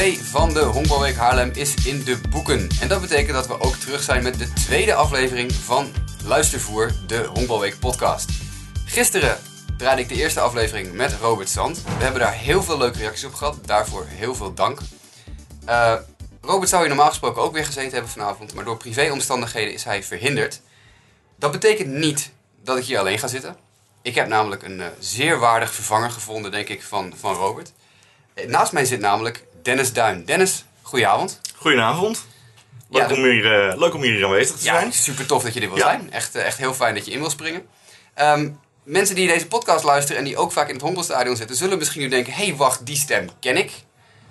2 van de Honkbalweek Haarlem is in de boeken. En dat betekent dat we ook terug zijn met de tweede aflevering van Luistervoer, de Honkbalweek podcast. Gisteren draaide ik de eerste aflevering met Robert Sand. We hebben daar heel veel leuke reacties op gehad, daarvoor heel veel dank. Uh, Robert zou hier normaal gesproken ook weer gezeten hebben vanavond, maar door privéomstandigheden is hij verhinderd. Dat betekent niet dat ik hier alleen ga zitten. Ik heb namelijk een uh, zeer waardig vervanger gevonden, denk ik, van, van Robert. Eh, naast mij zit namelijk Dennis Duin. Dennis, goedenavond. Goedenavond. Leuk, ja, om, hier, uh, leuk om hier aanwezig te zijn. Ja, super tof dat je dit wil zijn. Echt, echt heel fijn dat je in wil springen. Um, mensen die deze podcast luisteren en die ook vaak in het Honkelstadion zitten, zullen misschien nu denken: hé, hey, wacht, die stem ken ik.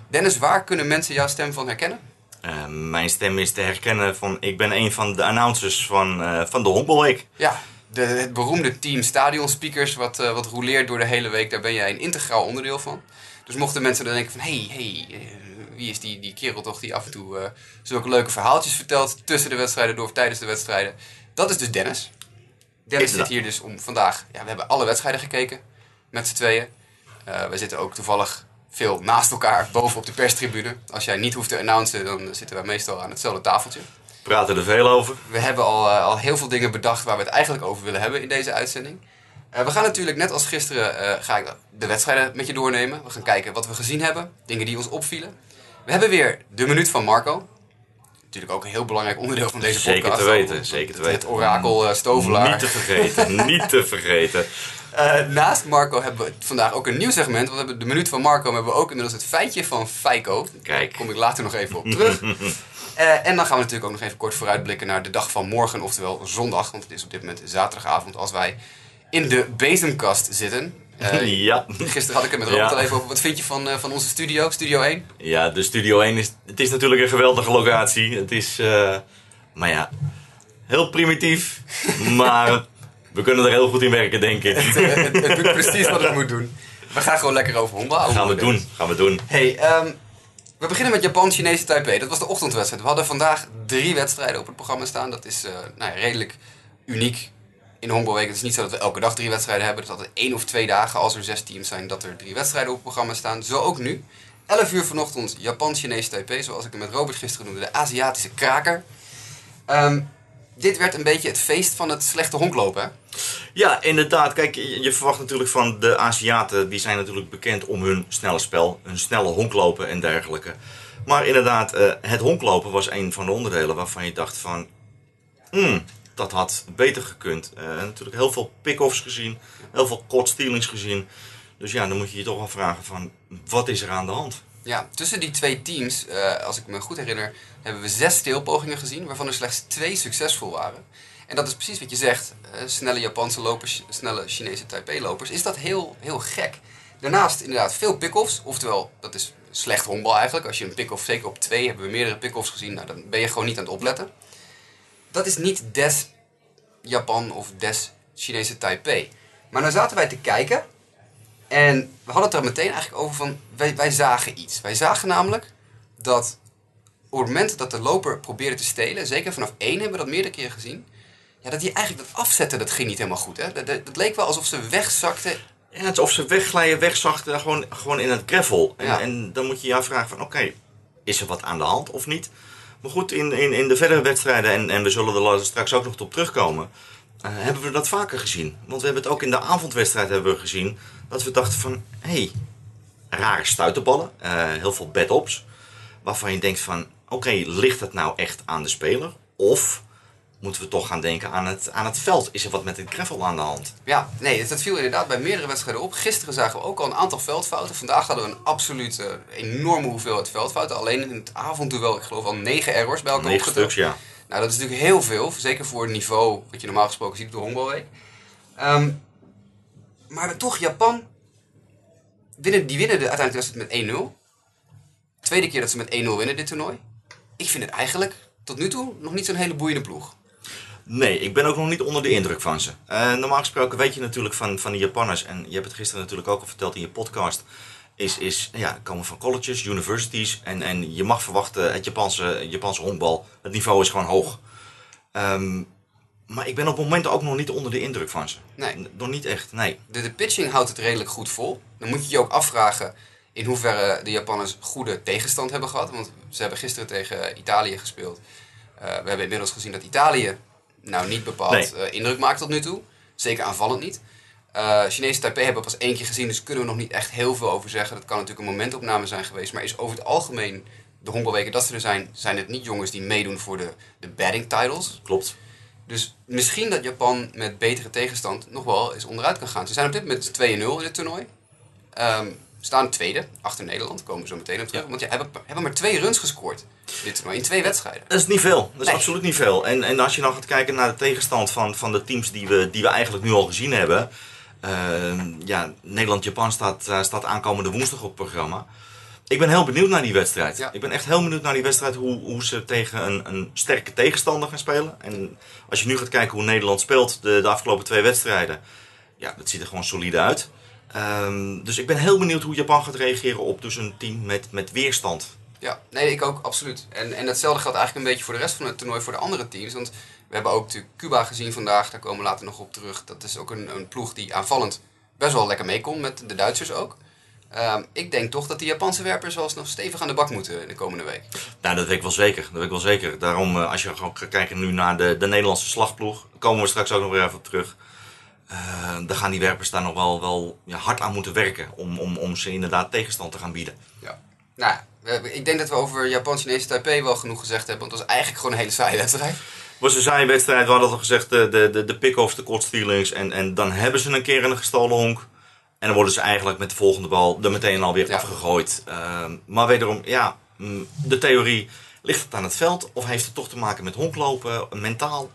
Dennis, waar kunnen mensen jouw stem van herkennen? Uh, mijn stem is te herkennen van, ik ben een van de announcers van, uh, van de Honkbalweek. Ja, de, het beroemde team Stadion Speakers, wat, uh, wat roleert door de hele week, daar ben jij een integraal onderdeel van. Dus mochten mensen dan denken van, hé, hey, hey, wie is die, die kerel toch die af en toe zulke leuke verhaaltjes vertelt tussen de wedstrijden door of tijdens de wedstrijden. Dat is dus Dennis. Dennis zit hier dus om vandaag, ja, we hebben alle wedstrijden gekeken met z'n tweeën. we zitten ook toevallig veel naast elkaar boven op de perstribune. Als jij niet hoeft te announcen, dan zitten wij meestal aan hetzelfde tafeltje. Praten er veel over. We hebben al, uh, al heel veel dingen bedacht waar we het eigenlijk over willen hebben in deze uitzending. Uh, we gaan natuurlijk net als gisteren uh, ga ik de wedstrijden met je doornemen. We gaan kijken wat we gezien hebben, dingen die ons opvielen. We hebben weer de minuut van Marco. Natuurlijk ook een heel belangrijk onderdeel van deze zeker podcast. Zeker te weten, zeker te weten. Het orakel Stovelaar. Niet te vergeten, niet te vergeten. Naast Marco hebben we vandaag ook een nieuw segment. Want we hebben de minuut van Marco, hebben we ook inmiddels het feitje van Feiko. Kijk. Daar kom ik later nog even op terug. uh, en dan gaan we natuurlijk ook nog even kort vooruitblikken naar de dag van morgen, oftewel zondag. Want het is op dit moment zaterdagavond als wij in de bezemkast zitten. Uh, ja. Gisteren had ik het met Robert ja. al even over. Wat vind je van, van onze studio, Studio 1? Ja, de Studio 1 is, het is natuurlijk een geweldige locatie. Het is, maar ja, heel primitief. maar we kunnen er heel goed in werken, denk ik. het, het, doet precies wat het moet doen. We gaan gewoon lekker over honden Gaan we doen, gaan we doen. Hey, um, we beginnen met Japan-Chinese Taipei. Dat was de ochtendwedstrijd. We hadden vandaag drie wedstrijden op het programma staan. Dat is nou ja, redelijk uniek in honkbalweek. Het is niet zo dat we elke dag drie wedstrijden hebben. Het is altijd één of twee dagen als er zes teams zijn dat er drie wedstrijden op het programma staan. Zo ook nu. 11 uur vanochtend Japan-Chinese Taipei. Zoals ik hem met Robert gisteren noemde. De Aziatische kraker. Um, dit werd een beetje het feest van het slechte honklopen? Ja, inderdaad. Kijk, je verwacht natuurlijk van de Aziaten, die zijn natuurlijk bekend om hun snelle spel, hun snelle honklopen en dergelijke. Maar inderdaad, uh, het honklopen was een van de onderdelen waarvan je dacht van, hmm, dat had beter gekund. Uh, natuurlijk heel veel pick-offs gezien, heel veel kortstealings gezien. Dus ja, dan moet je je toch wel vragen van, wat is er aan de hand? Ja, tussen die twee teams, uh, als ik me goed herinner, hebben we zes steelpogingen gezien, waarvan er slechts twee succesvol waren. En dat is precies wat je zegt. Uh, snelle Japanse lopers, snelle Chinese Taipei-lopers. Is dat heel, heel gek. Daarnaast inderdaad veel pick-offs. Oftewel, dat is slecht honkbal eigenlijk. Als je een pick-off, zeker op twee, hebben we meerdere pick-offs gezien. Nou, dan ben je gewoon niet aan het opletten. Dat is niet des Japan of des Chinese Taipei. Maar dan zaten wij te kijken. En we hadden het er meteen eigenlijk over van... Wij, wij zagen iets. Wij zagen namelijk dat op het moment dat de loper probeerde te stelen, zeker vanaf één hebben we dat meerdere keren gezien, ja, dat hij eigenlijk dat afzetten, dat ging niet helemaal goed. Hè? Dat, dat, leek wel alsof ze wegzakten. Ja, het is of ze wegglijden, wegzakten, gewoon, gewoon in het gravel. En, ja. en dan moet je je afvragen van, oké, is er wat aan de hand of niet? Maar goed, in, in, in de verdere wedstrijden, en, en we zullen er straks ook nog op terugkomen, uh, hebben we dat vaker gezien. Want we hebben het ook in de avondwedstrijd hebben we gezien, dat we dachten van, hé, hey, rare stuiterballen, uh, heel veel bed-ops, waarvan je denkt van, oké, ligt het nou echt aan de speler? Of moeten we toch gaan denken aan het, aan het veld? Is er wat met het gravel aan de hand? Ja, nee, dat viel inderdaad bij meerdere wedstrijden op. Gisteren zagen we ook al een aantal veldfouten. Vandaag hadden we een absolute enorme hoeveelheid veldfouten. Alleen in het avondduel, ik geloof al negen errors bij elkaar Negen stuks, ja. Nou, dat is natuurlijk heel veel. Zeker voor het niveau wat je normaal gesproken ziet op de honkbalweek. Um, maar toch, Japan, winnen, die winnen de, uiteindelijk met 1-0. Tweede keer dat ze met 1-0 winnen dit toernooi ik vind het eigenlijk tot nu toe nog niet zo'n hele boeiende ploeg. Nee, ik ben ook nog niet onder de indruk van ze. Uh, normaal gesproken weet je natuurlijk van, van de Japanners, en je hebt het gisteren natuurlijk ook al verteld in je podcast, is, is ja, komen van colleges, universities, en, en je mag verwachten, het Japanse, Japanse honkbal, het niveau is gewoon hoog. Um, maar ik ben op het moment ook nog niet onder de indruk van ze. Nee. Nog niet echt, nee. De, de pitching houdt het redelijk goed vol. Dan moet je je ook afvragen, in hoeverre de Japanners goede tegenstand hebben gehad. Want ze hebben gisteren tegen Italië gespeeld. we hebben inmiddels gezien dat Italië nou niet bepaald indruk maakt tot nu toe. Zeker aanvallend niet. Uh, Chinese Taipei hebben we pas één keer gezien, dus kunnen we nog niet echt heel veel over zeggen. Dat kan natuurlijk een momentopname zijn geweest, maar is over het algemeen de honkbalweken dat ze er zijn, zijn het niet jongens die meedoen voor de, de batting titles. Klopt. Dus misschien dat Japan met betere tegenstand nog wel eens onderuit kan gaan. Ze zijn op dit moment 2-0 in het toernooi. Um, staan tweede, achter Nederland, komen we zo meteen op terug. Want ja, hebben, hebben maar twee runs gescoord dit in twee wedstrijden. Dat is niet veel, dat is absoluut niet veel. En, en als je dan gaat kijken naar de tegenstand van, van de teams die we, die we eigenlijk nu al gezien hebben. Uh, ja, Nederland-Japan staat, uh, staat aankomende woensdag op het programma. Ik ben heel benieuwd naar die wedstrijd. Ik ben echt heel benieuwd naar die wedstrijd, hoe, hoe ze tegen een, een sterke tegenstander gaan spelen. En als je nu gaat kijken hoe Nederland speelt de, de afgelopen twee wedstrijden, ja, dat ziet er gewoon solide uit. Um, dus ik ben heel benieuwd hoe Japan gaat reageren op dus een team met, met weerstand. Ja, nee, ik ook, absoluut. En, en hetzelfde geldt eigenlijk een beetje voor de rest van het toernooi voor de andere teams. Want we hebben ook natuurlijk Cuba gezien vandaag, daar komen we later nog op terug. Dat is ook een, een ploeg die aanvallend best wel lekker meekomt met de Duitsers ook. Um, ik denk toch dat die Japanse werpers wel eens nog stevig aan de bak moeten in de komende week. Nou, dat weet ik wel zeker. Dat weet ik wel zeker. Daarom, uh, als je gewoon gaat kijken nu naar de, de Nederlandse slagploeg, komen we straks ook nog weer even op terug. Uh, dan gaan die werpers daar nog wel, wel ja, hard aan moeten werken om, om, om ze inderdaad tegenstand te gaan bieden. Ja. Nou, ik denk dat we over Japan-Chinese Taipei wel genoeg gezegd hebben, want het was eigenlijk gewoon een hele saaie wedstrijd. Het was een saaie wedstrijd, we hadden al gezegd, de, de, de, pick-offs, de kortstealings en, en dan hebben ze een keer een gestolen honk. En dan worden ze eigenlijk met de volgende bal er meteen alweer ja. afgegooid. Uh, maar wederom, ja, mm, de theorie, ligt het aan het veld of heeft het toch te maken met honklopen, mentaal?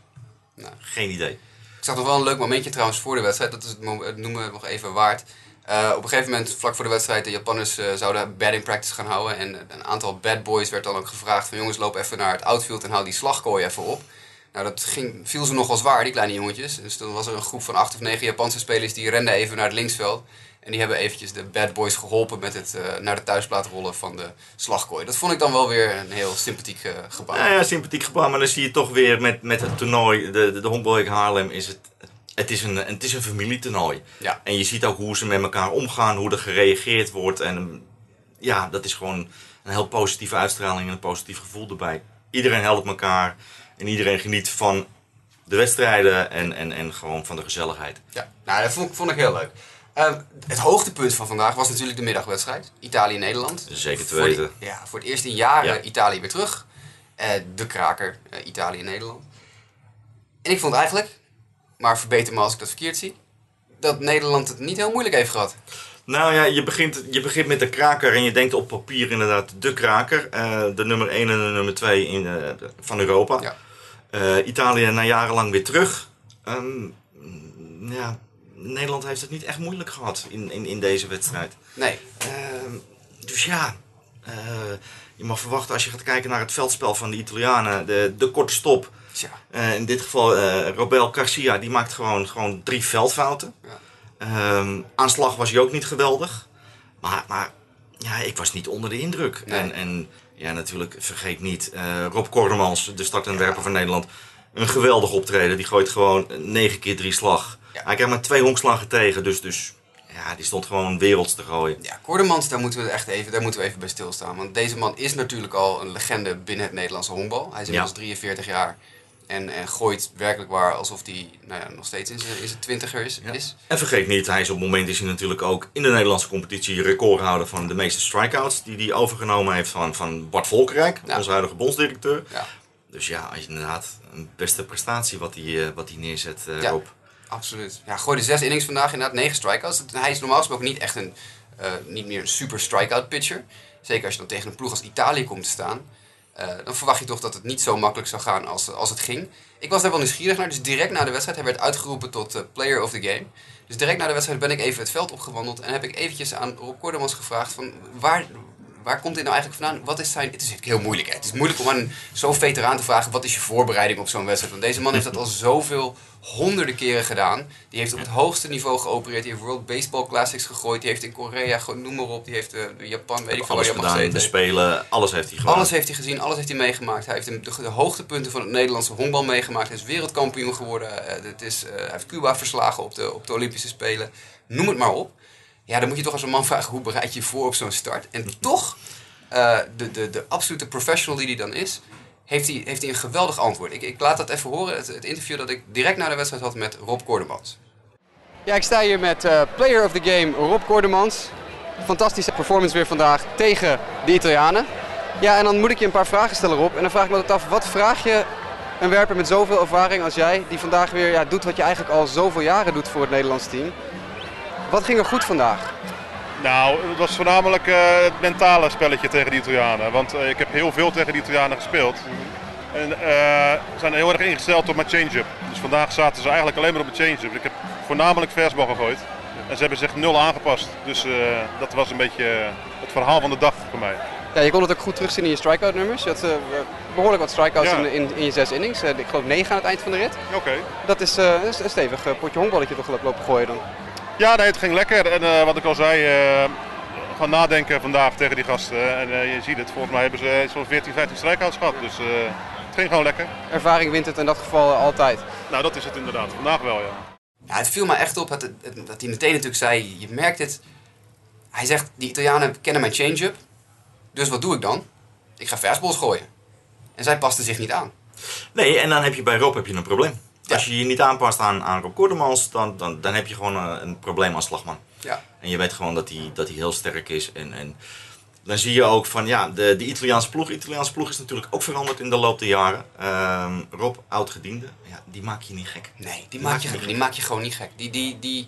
Nou, geen idee. Zag nog wel een leuk momentje trouwens voor de wedstrijd, dat is het, het noemen we nog even waard. Uh, op een gegeven moment, vlak voor de wedstrijd, de Japanners uh, zouden batting practice gaan houden. En een aantal bad boys werd dan ook gevraagd van jongens, loop even naar het outfield en haal die slagkooi even op. Nou, dat ging, viel ze nogal zwaar, die kleine jongetjes. Dus toen was er een groep van acht of negen Japanse spelers die renden even naar het linksveld. En die hebben eventjes de bad boys geholpen met het uh, naar de thuisplaat rollen van de slagkooi. Dat vond ik dan wel weer een heel sympathiek uh, gebaar. Ja, ja, sympathiek gebaar. Maar dan zie je toch weer met, met het toernooi, de, de, de Haarlem, is het, het is een, het is een familietoernooi. Ja. En je ziet ook hoe ze met elkaar omgaan, hoe er gereageerd wordt. En ja, dat is gewoon een heel positieve uitstraling en een positief gevoel erbij. Iedereen helpt elkaar. En iedereen geniet van de wedstrijden en, en, en gewoon van de gezelligheid. Ja, nou, dat vond, vond ik heel leuk. Uh, het hoogtepunt van vandaag was natuurlijk de middagwedstrijd. Italië-Nederland. Zeker te weten. ja, voor het eerst in jaren Italië weer terug. Uh, de kraker, uh, Italië-Nederland. En ik vond eigenlijk, maar verbeter me als ik dat verkeerd zie, dat Nederland het niet heel moeilijk heeft gehad. Nou ja, je begint, je begint met de kraker en je denkt op papier inderdaad de kraker. de nummer 1 en de nummer 2 in, van Europa. Ja. Italië na jarenlang weer terug. Um, ja, Nederland heeft het niet echt moeilijk gehad in, in, in deze wedstrijd. Nee. Uh, dus ja, uh, je mag verwachten als je gaat kijken naar het veldspel van de Italianen, de, de korte stop. Ja. Uh, in dit geval Robel Garcia, die maakt gewoon, gewoon drie veldfouten. Ja. Um, aanslag was hij ook niet geweldig. Maar, maar ja, ik was niet onder de indruk. Nee. En, en ja, natuurlijk, vergeet niet, uh, Rob Kordemans, de start en werper van Nederland. Een geweldig optreden. Die gooit gewoon 9 keer 3 slag. Hij krijgt maar twee honkslagen tegen, dus, dus ja, die stond gewoon werelds te gooien. Ja, Kordemans, daar moeten we echt even, daar moeten we even bij stilstaan. Want deze man is natuurlijk al een legende binnen het Nederlandse honkbal. Hij is inmiddels 43 jaar. En, en gooit werkelijk waar alsof hij nou ja, nog steeds in zijn, in zijn twintiger is, is. En vergeet niet, hij is op het moment is hij natuurlijk ook in de Nederlandse competitie recordhouder van de meeste strikeouts die hij overgenomen heeft van, van Bart Volkerijk, onze huidige bondsdirecteur. Ja. Dus ja, als je inderdaad een beste prestatie wat hij, eh, wat hij neerzet uh, op. Absoluut. Ja, gooide zes innings vandaag inderdaad, negen strikeouts. Hij is normaal gesproken niet echt een, uh, niet meer een super strikeout pitcher. Zeker als je dan tegen een ploeg als Italië komt te staan. Uh, dan verwacht je toch dat het niet zo makkelijk zou gaan als, als het ging. Ik was daar wel nieuwsgierig naar, dus direct na de wedstrijd, hij werd uitgeroepen tot uh, player of the game. Dus direct na de wedstrijd ben ik even het veld opgewandeld en heb ik eventjes aan Rob Kordemans gevraagd van waar, waar komt dit nou eigenlijk vandaan? Wat is zijn... Het is heel moeilijk, hè? Het is moeilijk om aan zo'n veteraan te vragen, wat is je voorbereiding op zo'n wedstrijd? Want deze man heeft dat al zoveel honderden keren gedaan. Die heeft op het hoogste niveau geopereerd. Die heeft World Baseball Classics gegooid. Die heeft in Korea, noem maar op. Die heeft de, de Japan, weet ik veel waar hij gedaan, de Spelen, alles heeft hij gedaan. Alles heeft hij gezien, alles heeft hij meegemaakt. Hij heeft de, de, de hoogtepunten van het Nederlandse honkbal meegemaakt. Hij is wereldkampioen geworden. Uh, het is, uh, hij heeft Cuba verslagen op de, op de Olympische Spelen. Noem het maar op. Ja, dan moet je toch als een man vragen, hoe bereid je je voor op zo'n start? En toch, de, de, de absolute professional die hij dan is, heeft hij, heeft hij een geweldig antwoord. Ik, ik laat dat even horen, het, het interview dat ik direct na de wedstrijd had met Rob Kordemans. Ja, ik sta hier met uh, player of the game Rob Kordemans. Fantastische performance weer vandaag tegen de Italianen. Ja, en dan moet ik je een paar vragen stellen, Rob. En dan vraag ik me altijd af, wat vraag je een werper met zoveel ervaring als jij, die vandaag weer ja, doet wat je eigenlijk al zoveel jaren doet voor het Nederlands team. Wat ging er goed vandaag? Nou, het was voornamelijk uh, het mentale spelletje tegen de Italianen. Want uh, ik heb heel veel tegen de Italianen gespeeld. En uh, zijn heel erg ingesteld op mijn change-up. Dus vandaag zaten ze eigenlijk alleen maar op mijn change-up. Ik heb voornamelijk versbal gegooid. En ze hebben zich nul aangepast. Dus dat was een beetje het verhaal van de dag voor mij. Ja, je kon het ook goed terugzien in je strikeout nummers. Je had uh, behoorlijk wat strikeouts in, in, in, je zes innings. Uh, ik geloof negen aan het eind van de rit. Oké. Dat is uh, een stevig potje honkballetje toch lopen gooien dan. Ja, nee, het ging lekker. En wat ik al zei, gaan nadenken vandaag tegen die gasten. En je ziet het, volgens mij hebben ze zo'n 14, 15 strikeouts gehad. Dus het ging gewoon lekker. Ervaring wint het in dat geval altijd. Nou, dat is het inderdaad. Vandaag wel, ja. Ja, het viel me echt op dat, dat hij meteen natuurlijk zei, je merkt het. Hij zegt, die Italianen kennen mijn change-up. Dus wat doe ik dan? Ik ga fastballs gooien. En zij paste zich niet aan. Nee, en dan heb je bij Rob heb je een probleem. Als je je niet aanpast aan, aan Rob Kordemans, dan, dan, dan heb je gewoon een, een probleem als slagman. Ja. En je weet gewoon dat hij, dat hij heel sterk is. En, en dan zie je ook van, ja, de, de Italiaanse ploeg. De Italiaanse ploeg is natuurlijk ook veranderd in de loop der jaren. Uh, Rob, oud-gediende, ja, die maak je niet gek. Nee, die, die maak, je, die maak je gewoon niet gek. Die, die, die,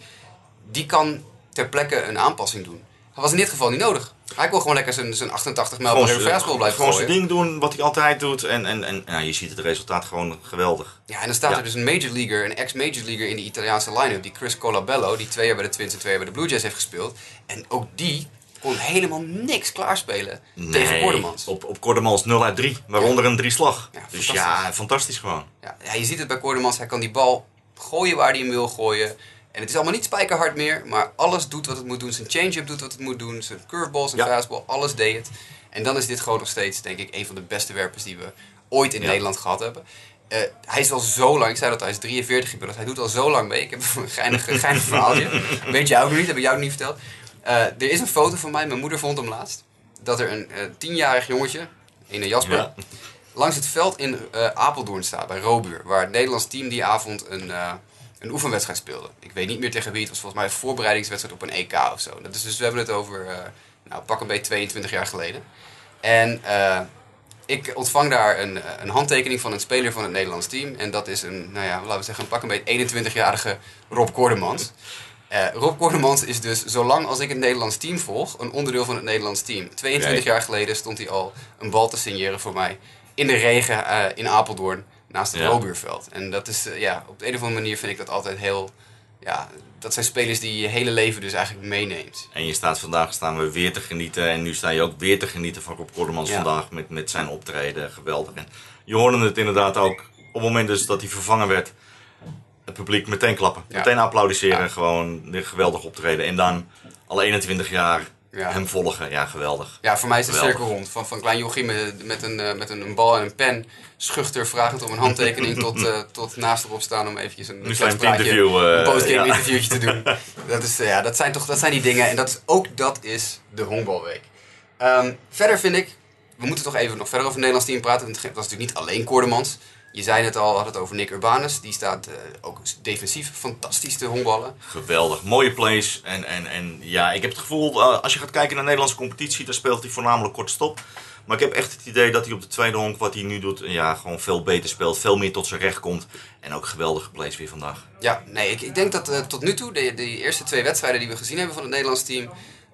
die kan ter plekke een aanpassing doen. Dat was in dit geval niet nodig. Hij kon gewoon lekker zijn, zijn 88 mijl per fastball blijven Gewoon zijn ding doen, wat hij altijd doet. En, en, en ja, je ziet het resultaat gewoon geweldig. Ja, en dan staat er dus een major leaguer, een ex-major leaguer in de Italiaanse line-up. Die Chris Colabello, die twee jaar bij de Twins en twee jaar bij de Blue Jays heeft gespeeld. En ook die kon helemaal niks klaarspelen nee, tegen Kordemans. Op, op Kordemans 0 uit 3, waaronder een drie slag. Ja, dus ja, fantastisch gewoon. Ja, ja, je ziet het bij Kordemans, hij kan die bal gooien waar hij hem wil gooien. En het is allemaal niet spijkerhard meer, maar alles doet wat het moet doen. Zijn change-up doet wat het moet doen. Zijn curveball, zijn fastball, alles deed het. En dan is dit gewoon nog steeds, denk ik, een van de beste werpers die we ooit in Nederland gehad hebben. Uh, hij is al zo lang, ik zei dat hij is 43 inmiddels, hij doet al zo lang mee. Ik heb een geinig, geinig verhaaltje. Weet jou nog niet, heb ik jou nog niet verteld. Uh, er is een foto van mij, mijn moeder vond hem laatst. Dat er een uh, tienjarig jongetje, een Jasper, langs het veld in Apeldoorn staat, bij Robuur. Waar het Nederlands team die avond een een oefenwedstrijd speelde. Ik weet niet meer tegen wie. Het was volgens mij een voorbereidingswedstrijd op een EK of zo. Dat is dus we hebben het over, uh, nou, pak een beetje 22 jaar geleden. En uh, ik ontvang daar een, een, handtekening van een speler van het Nederlands team. En dat is een, nou ja, laten we zeggen, een pak een beetje 21-jarige Rob Kordemans. Uh, Rob Kordemans is dus, zolang als ik het Nederlands team volg, een onderdeel van het Nederlands team. 22 jaar geleden stond hij al een bal te signeren voor mij. In de regen in Apeldoorn naast het ja. En dat is, eh, ja, op de een of andere manier vind ik dat altijd heel, ja, dat zijn spelers die je hele leven dus eigenlijk meeneemt. En je staat vandaag, staan we weer te genieten en nu sta je ook weer te genieten van Rob Kordemans vandaag met, met zijn optreden, geweldig. En je hoorde het inderdaad ook op het moment dus dat hij vervangen werd, het publiek meteen klappen, meteen applaudisseren, gewoon de geweldig optreden. En dan al 21 jaar ja. hem volgen. Ja, geweldig. Ja, voor mij is de cirkel rond. Van, van klein jochie met, met, een, uh, met een, een, bal en een pen, schuchter vragend om een handtekening, tot, uh, tot naast erop staan om eventjes een, een interview, uh, een postgame ja. interviewtje te doen. dat, is, ja, dat, zijn toch, dat zijn die dingen. En dat is, ook dat is de honkbalweek. Um, verder vind ik, we moeten toch even nog verder over het Nederlands team praten. Dat was natuurlijk niet alleen Koordemans. Je zei het al, had het over Nick Urbanus. Die staat uh, ook defensief fantastisch te honkballen. Geweldig, mooie plays. En, en, en ja, ik heb het gevoel, uh, als je gaat kijken naar de Nederlandse competitie, dan speelt hij voornamelijk kort stop. Maar ik heb echt het idee dat hij op de tweede honk, wat hij nu doet, ja, gewoon veel beter speelt. Veel meer tot zijn recht komt. En ook geweldige plays weer vandaag. Ja, nee, ik, ik denk dat uh, tot nu toe, de, de eerste twee wedstrijden die we gezien hebben van het Nederlands team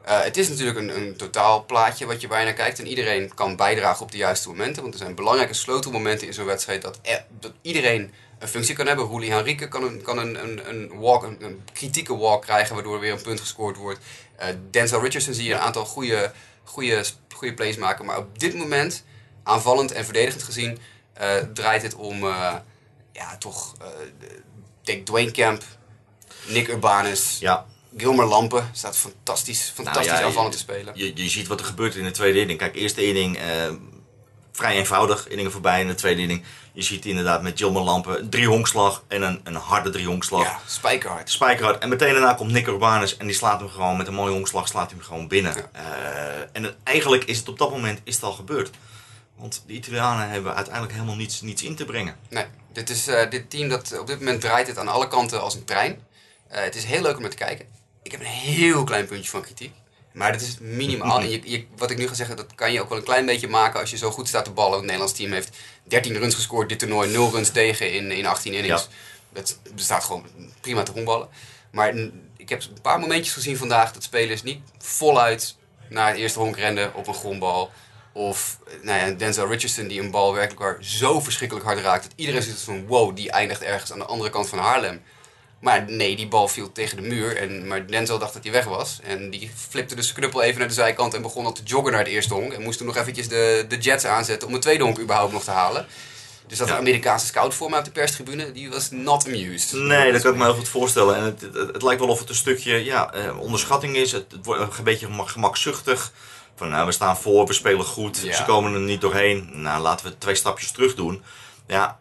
uh, het is natuurlijk een, een totaalplaatje wat je bijna kijkt. En iedereen kan bijdragen op de juiste momenten. Want er zijn belangrijke sleutelmomenten in zo'n wedstrijd dat, dat iedereen een functie kan hebben. Roelie Henrique kan een, kan een, een, een, walk, een, een kritieke walk krijgen, waardoor er weer een punt gescoord wordt. Uh, Denzel Richardson zie je een aantal goede, goede, goede plays maken. Maar op dit moment, aanvallend en verdedigend gezien, uh, draait het om ja, toch denk Dwayne Camp, Nick Urbanus. Ja. Gilmer Lampen staat fantastisch, fantastisch nou ja, aanvallend te spelen. Je, je ziet wat er gebeurt in de tweede inning. Kijk, eerste inning, uh, vrij eenvoudig inningen voorbij in de tweede inning. Je ziet inderdaad met Jilman Lampen drie honkslag en een, een harde drie honkslag. Ja, spijkerhard. Spijkerhard. En meteen daarna komt Nick Urbanus en die slaat hem gewoon met een mooie honkslag slaat hem gewoon binnen. Uh, en het, eigenlijk is het op dat moment is het al gebeurd. Want de Italianen hebben uiteindelijk helemaal niets, niets in te brengen. Nee, dit, is, uh, dit team dat op dit moment draait het aan alle kanten als een trein. Uh, het is heel leuk om te kijken. Ik heb een heel klein puntje van kritiek. Maar dat is minimaal. en je, je, wat ik nu ga zeggen, dat kan je ook wel een klein beetje maken als je zo goed staat te ballen. Het Nederlands team heeft 13 runs gescoord dit toernooi, 0 runs tegen in, in 18 innings. Ja. Dat bestaat gewoon prima te honkballen. Maar ik heb een paar momentjes gezien vandaag dat spelers niet voluit naar het eerste honk renden op een grondbal. Of nou ja, Denzel Richardson die een bal werkelijk waar zo verschrikkelijk hard raakt. Dat iedereen zit van wow, die eindigt ergens aan de andere kant van Haarlem. Maar nee, die bal viel tegen de muur. En, maar Denzel dacht dat hij weg was. En die flipte dus knuppel even naar de zijkant en begon al te joggen naar het eerste honk. En moest toen nog eventjes de, de Jets aanzetten om een tweede honk überhaupt nog te halen. Dus dat ja. Amerikaanse scout voor me op de perstribune, die was not amused. Nee, dat kan ik me heel goed voorstellen. En het, het, het, lijkt wel of het een stukje ja, eh, onderschatting is. Het, het wordt een beetje gemakzuchtig. Van nou, we staan voor, we spelen goed, ja. ze komen er niet doorheen. Nou, laten we twee stapjes terug doen. Ja,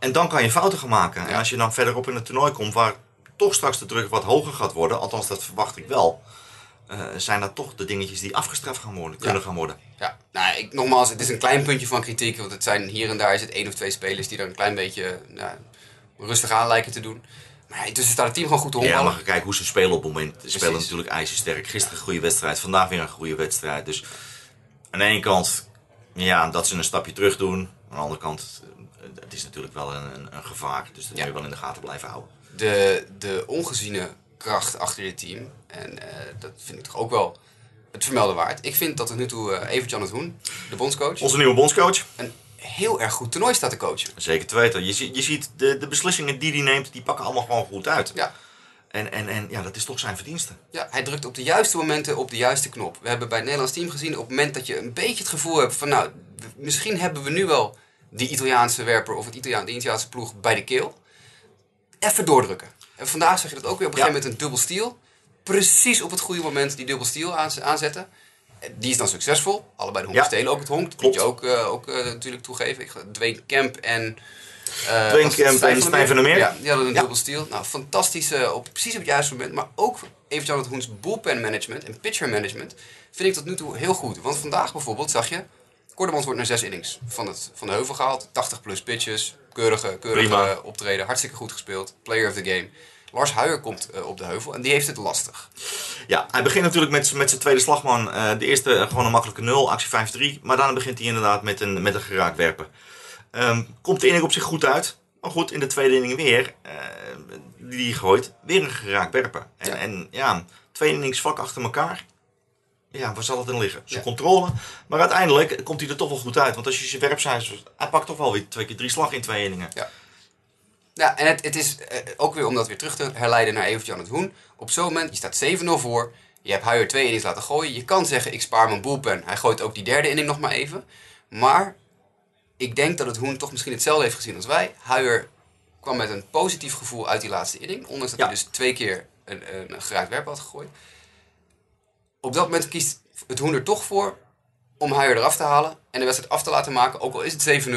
en dan kan je fouten gaan maken. Ja. En als je dan verderop in het toernooi komt, waar toch straks de druk wat hoger gaat worden, althans dat verwacht ik wel, uh, zijn dat toch de dingetjes die afgestraft gaan worden, kunnen ja. gaan worden. Ja, nou, ik, nogmaals, het is een klein puntje van kritiek, want het zijn hier en daar is het één of twee spelers die er een klein beetje nou, rustig aan lijken te doen. Maar intussen staat het team gewoon goed te honkballen. Ja, maar kijken hoe ze spelen op het moment. Ze spelen natuurlijk ijzersterk. Gisteren een goede wedstrijd, vandaag weer een goede wedstrijd. Dus aan de ene kant, ja, dat ze een stapje terug doen. Aan de andere kant, het is natuurlijk wel een, een, gevaar. Dus dat ja. moet je wel in de gaten blijven houden. De, de ongeziene kracht achter dit team, en uh, dat vind ik toch ook wel het vermelden waard. Ik vind dat tot nu toe uh, Evert-Jan het Hoen, de bondscoach... Onze nieuwe bondscoach. Een heel erg goed toernooi staat te coachen. Zeker te weten. Je, ziet, je ziet de, de beslissingen die hij neemt, die pakken allemaal gewoon goed uit. Ja. En, en, en ja, dat is toch zijn verdienste. Ja, hij drukt op de juiste momenten op de juiste knop. We hebben bij het Nederlands team gezien, op het moment dat je een beetje het gevoel hebt van, nou, misschien hebben we nu wel die Italiaanse werper of het Italiaan, de Italiaanse ploeg bij de keel. Even doordrukken. En vandaag zag je dat ook weer op een ja. gegeven moment een dubbel steal. Precies op het goede moment die dubbel steal aanzetten. Die is dan succesvol. Allebei de honk ja. stelen ook het honk. Dat moet je ook, uh, ook uh, natuurlijk toegeven. Ik, Dwayne Kemp en... Uh, en Stijn van der Meer. Ja, die hadden een ja. dubbel steal. Nou, fantastisch. op, precies op het juiste moment. Maar ook even het Hoens bullpen management en pitcher management vind ik tot nu toe heel goed. Want vandaag bijvoorbeeld zag je... Kordemans wordt naar zes innings van, het, van de heuvel gehaald. 80 plus pitches. Keurige, keurige optreden. Hartstikke goed gespeeld. Player of the game. Lars Huijer komt uh, op de heuvel en die heeft het lastig. Ja, hij begint natuurlijk met, met zijn tweede slagman. Uh, de eerste gewoon een makkelijke 0, actie 5-3. Maar daarna begint hij inderdaad met een, met een geraakt werpen. Um, komt de inning op zich goed uit. Maar goed, in de tweede inning weer, die gooit, weer een geraakt werpen. En ja, en, ja twee innings vlak achter elkaar. Ja, waar zal het in liggen? Zijn ja. controle. Maar uiteindelijk komt hij er toch wel goed uit. Want als je zijn werpcijfers... Hij pakt toch wel weer twee keer drie slag in twee inningen. Ja. Ja, en het, het is uh, ook weer om dat weer terug te herleiden naar Evert-Jan het Hoen. Op zo'n moment, je staat 7-0 voor. Je hebt Huijer twee innings laten gooien. Je kan zeggen, ik spaar mijn bullpen. Hij gooit ook die derde inning nog maar even. Maar ik denk dat het Hoen toch misschien hetzelfde heeft gezien als wij. Huijer kwam met een positief gevoel uit die laatste inning. Ondanks dat ja. hij dus twee keer een, een geraakt werp had gegooid. Op dat moment kiest het Hoen er toch voor om Huijer eraf te halen. En de wedstrijd af te laten maken. Ook al is het 7-0.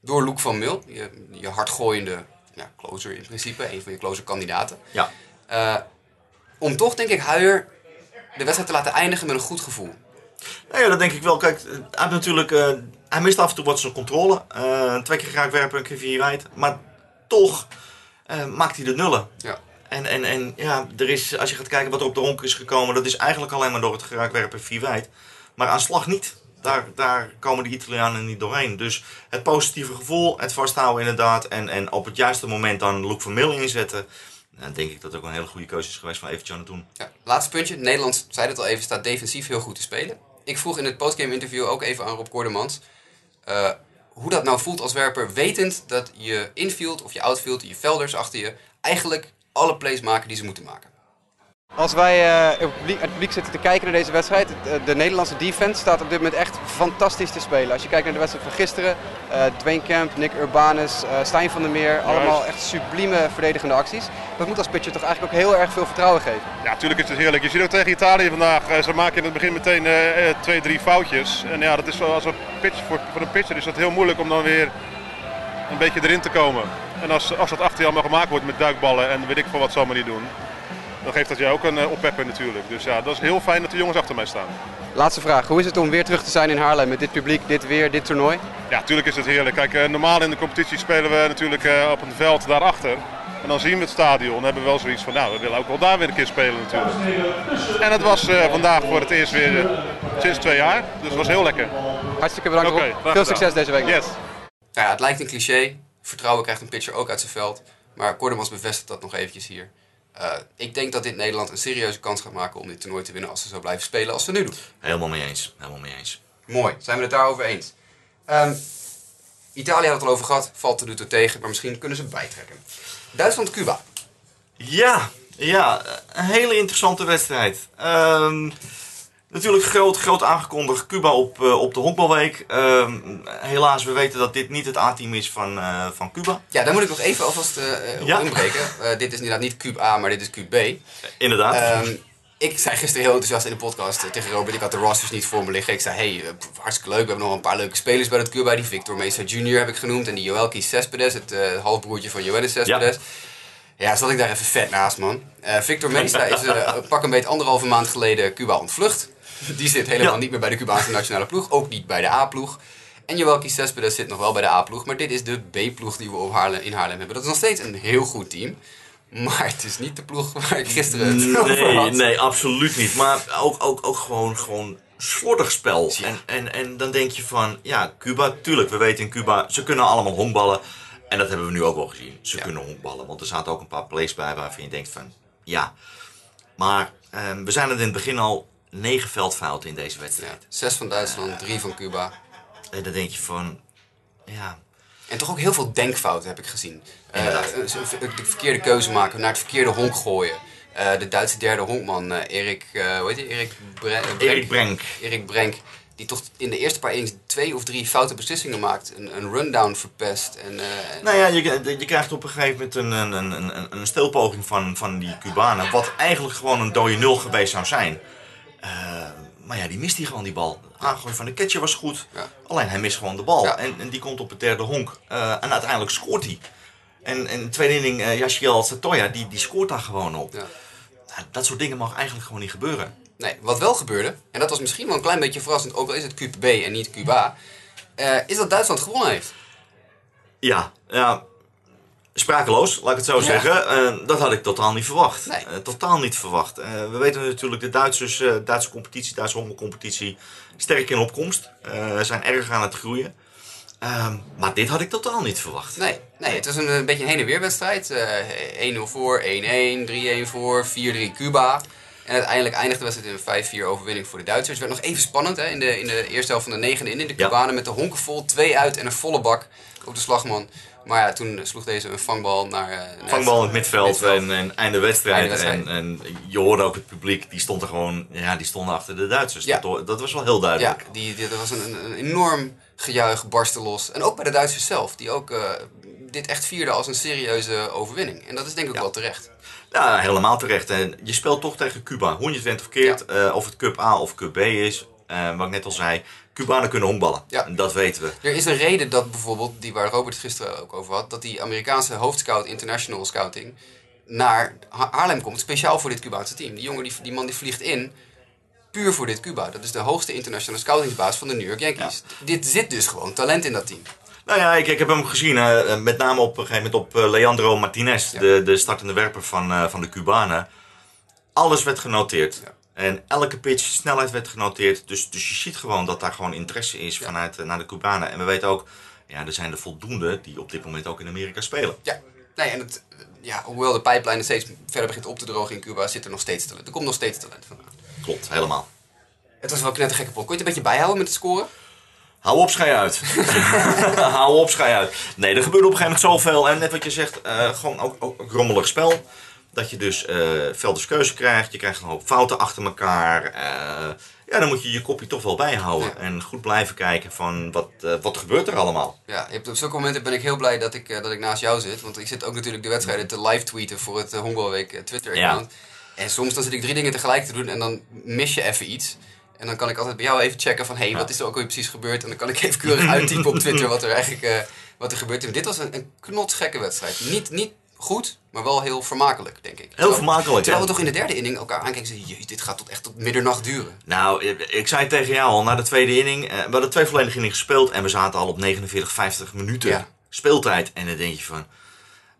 Door Loek van Mil. Je, je hardgooiende ja, closer in principe, een van je closer kandidaten. Ja. Uh, om toch, denk ik, Huijer de wedstrijd te laten eindigen met een goed gevoel. Nou ja, dat denk ik wel. Kijk, hij, heeft natuurlijk, uh, hij mist af en toe wat zijn controle. Uh, twee keer graag werpen, een keer vier wijd. Maar toch maakt hij de nullen. Ja. En, en, en ja, er is, als je gaat kijken wat er op de honk is gekomen, dat is eigenlijk alleen maar door het geraakt werpen vier wijd. Maar aan slag niet. Daar, daar komen de Italianen niet doorheen. Dus het positieve gevoel, het vasthouden inderdaad. En, en op het juiste moment dan Luke van Mil inzetten. Dan denk ik dat het ook een hele goede keuze is geweest van eventjes aan het doen. Ja, laatste puntje. Nederland, zei het al even, staat defensief heel goed te spelen. Ik vroeg in het postgame interview ook even aan Rob Kordemans. Uh, hoe dat nou voelt als werper, wetend dat je infield of je outfield, je velders achter je, eigenlijk alle plays maken die ze moeten maken. Als wij uh, het, publiek, het, publiek, zitten te kijken naar deze wedstrijd, de Nederlandse defense staat op dit moment echt fantastisch te spelen. Als je kijkt naar de wedstrijd van gisteren, uh, Dwayne Camp, Nick Urbanus, uh, Stijn van der Meer, allemaal echt sublieme verdedigende acties. Dat moet als pitcher toch eigenlijk ook heel erg veel vertrouwen geven. Ja, natuurlijk is het heerlijk. Je ziet ook tegen Italië vandaag, ze maken in het begin meteen twee, drie foutjes. En ja, dat is als een pitch, voor, voor een pitcher is dat heel moeilijk om dan weer een beetje erin te komen. En als, als dat achter je allemaal gemaakt wordt met duikballen en weet ik veel wat ze allemaal niet doen dan geeft dat jij ook een uh, oppepper natuurlijk. Dus ja, dat is heel fijn dat de jongens achter mij staan. Laatste vraag. Hoe is het om weer terug te zijn in Haarlem met dit publiek, dit weer, dit toernooi? Ja, natuurlijk is het heerlijk. Kijk, uh, normaal in de competitie spelen we natuurlijk uh, op een veld daarachter. En dan zien we het stadion en hebben we wel zoiets van, nou, we willen ook wel daar weer een keer spelen natuurlijk. En het was vandaag voor het eerst weer sinds twee jaar, dus het was heel lekker. Hartstikke bedankt. Okay, Veel succes deze week. Yes. Ja, het lijkt een cliché. Vertrouwen krijgt een pitcher ook uit zijn veld. Maar Kordemans bevestigt dat nog eventjes hier. Uh, ik denk dat dit Nederland een serieuze kans gaat maken om dit toernooi te winnen als ze zo blijven spelen als ze nu doen. Helemaal mee eens. Helemaal mee eens. Mooi, zijn we het daarover eens. Um, Italië had het al over gehad, valt er nu toe tegen, maar misschien kunnen ze bijtrekken. Duitsland-Cuba. Ja, ja, een hele interessante wedstrijd. Um, Natuurlijk groot, groot aangekondigd Cuba op, uh, op de honkbalweek. Uh, helaas, we weten dat dit niet het A-team is van, uh, van Cuba. Ja, daar moet ik nog even alvast uh, ja. inbreken. dit is inderdaad niet Cube A, maar dit is Cube B. Inderdaad. Um, ik zei gisteren heel enthousiast in de podcast tegen Robert. Ik had de rosters niet voor me liggen. Ik zei, hey, hartstikke leuk. We hebben nog een paar leuke spelers bij het Cuba. Die Victor Mesa Jr. heb ik genoemd. En die Joelki Cespedes, het halfbroertje van Johannes Cespedes. Ja. Ja, zat ik daar even vet naast, man. Victor Mesa is pak een beetje anderhalve maand geleden Cuba ontvlucht. Die zit helemaal niet meer bij de Cubaanse nationale ploeg. Ook niet bij de A-ploeg. En Joelki Cespedes zit nog wel bij de A-ploeg. Maar dit is de B-ploeg die we op Haarlem, in Haarlem hebben. Dat is nog steeds een heel goed team. Maar het is niet de ploeg waar ik gisteren het nee, over had. Nee, absoluut niet. Maar ook, ook, ook gewoon, gewoon slordig spel. En, en, en dan denk je van, ja, Cuba, tuurlijk, we weten in Cuba, ze kunnen allemaal honkballen. En dat hebben we nu ook al gezien. Ze kunnen honkballen. Want er zaten ook een paar plays bij waarvan je denkt van, ja. Maar um, we zijn het in het begin al negen veldfouten in deze wedstrijd. zes van Duitsland, drie van Cuba. En dan denk je van, ja... En toch ook heel veel denkfouten heb ik gezien. Uh, de verkeerde keuze maken, naar het verkeerde honk gooien. Uh, de Duitse derde honkman, uh, Erik, hoe heet hij? Erik, Bre Erik Brenk. Erik Brenk. Die toch in de eerste paar innings twee of drie foute beslissingen maakt. Een, een rundown verpest. En, nou ja, je, je krijgt op een gegeven moment een, een, een, een, een stilpoging van, van die Cubanen. Wat eigenlijk gewoon een dode nul geweest zou zijn. Uh, maar ja, die mist hij gewoon die bal. Aangooi van de catcher was goed. Ja. Alleen hij mist gewoon de bal. En, en, die komt op het derde honk. Uh, en uiteindelijk scoort hij. En, en de tweede inning, uh, Yashiel Satoya, die, die scoort daar gewoon op. Ja. Nou, dat soort dingen mag eigenlijk gewoon niet gebeuren. Nee, wat wel gebeurde, en dat was misschien wel een klein beetje verrassend, ook al is het QB en niet Cuba, is dat Duitsland gewonnen heeft. Ja, ja sprakeloos, laat ik het zo zeggen. Uh, dat had ik totaal niet verwacht. Nee. Uh, totaal niet verwacht. Uh, we weten natuurlijk de Duitsers, Duitse competitie, Duitse hongercompetitie, sterk in opkomst. zijn erg aan het groeien. Ehm, maar dit had ik totaal niet verwacht. Nee, nee het was een, een beetje een heen en weer wedstrijd. 1-0 voor, 1-1, 3-1 voor, 4-3 Cuba. En uiteindelijk eindigde de wedstrijd in een 5-4 overwinning voor de Duitsers. Het werd nog even spannend hè, in, de, in de eerste helft van de negende in. De Cubanen met de honken vol, twee uit en een volle bak op de slagman. Maar ja, toen sloeg deze een vangbal naar... Uh, vangbal in het midveld, En, en einde wedstrijd. wedstrijd. En, en, je hoorde ook het publiek, die stond er gewoon... Ja, die stonden achter de Duitsers. Ja. Dat, dat, was wel heel duidelijk. Ja, die, die, dat was een, een enorm gejuich, barsten los. En ook bij de Duitsers zelf, die ook uh, dit echt vierden als een serieuze overwinning. En dat is denk ik wel terecht. Ja, helemaal terecht. En je speelt toch tegen Cuba. Hoe je het went of keert, ja. uh, of het Cup A of Cup B is. Uh, wat ik net al zei, Cubanen kunnen honkballen. Ja. En dat weten we. Er is een reden dat bijvoorbeeld, die waar Robert gisteren ook over had, dat die Amerikaanse hoofdscout International Scouting naar Haarlem komt, speciaal voor dit Cubaanse team. Die jongen, die, die man die vliegt in, puur voor dit Cuba. Dat is de hoogste internationale scoutingsbaas van de New York Yankees. Dit zit dus gewoon talent in dat team. Nou ja, ik, ik heb hem gezien, uh, met name op een gegeven moment op uh, Leandro Martinez, de, de startende werper van, uh, van de Cubanen. Alles werd genoteerd. Ja. En elke pitch snelheid werd genoteerd. Dus, dus je ziet gewoon dat daar gewoon interesse is vanuit naar de Cubanen. En we weten ook, ja, er zijn er voldoende die op dit moment ook in Amerika spelen. Ja, nee, en het, ja, hoewel de pijplijn steeds verder begint op te drogen in Cuba, zit er nog steeds talent. Er komt nog steeds talent vandaan. Klopt, helemaal. Het was wel een gekke pot. Kon je het een beetje bijhouden met het scoren? Hou op, schij uit. Hou op, schij uit. Nee, er gebeurde op een gegeven moment zoveel. En net wat je zegt, uh, gewoon ook, ook rommelig spel. Dat je dus uh, velders keuze krijgt. Je krijgt een hoop fouten achter elkaar. Uh, ja, dan moet je je kopje toch wel bijhouden. En goed blijven kijken van wat, uh, wat gebeurt er allemaal. Ja, je hebt op zulke momenten ben ik heel blij dat ik, dat ik naast jou zit. Want ik zit ook natuurlijk de wedstrijden te live tweeten voor het Honkbalweek Twitter-account. Ja. En soms dan zit ik drie dingen tegelijk te doen en dan mis je even iets. En dan kan ik altijd bij jou even checken van... hé, hey, wat is er ook weer precies gebeurd? En dan kan ik even keurig uittypen op Twitter wat er eigenlijk wat er gebeurt. En dit was een, een knotsgekke wedstrijd. Niet, niet goed, maar wel heel vermakelijk, denk ik. Heel vermakelijk, Terwijl we toch in de derde inning elkaar aankijken en zeggen... dit gaat tot echt tot middernacht duren. Nou, ik zei tegen jou al, na de tweede inning... Eh, we hadden twee volledige inningen gespeeld... en we zaten al op 49, 50 minuten speeltijd. En dan denk je van...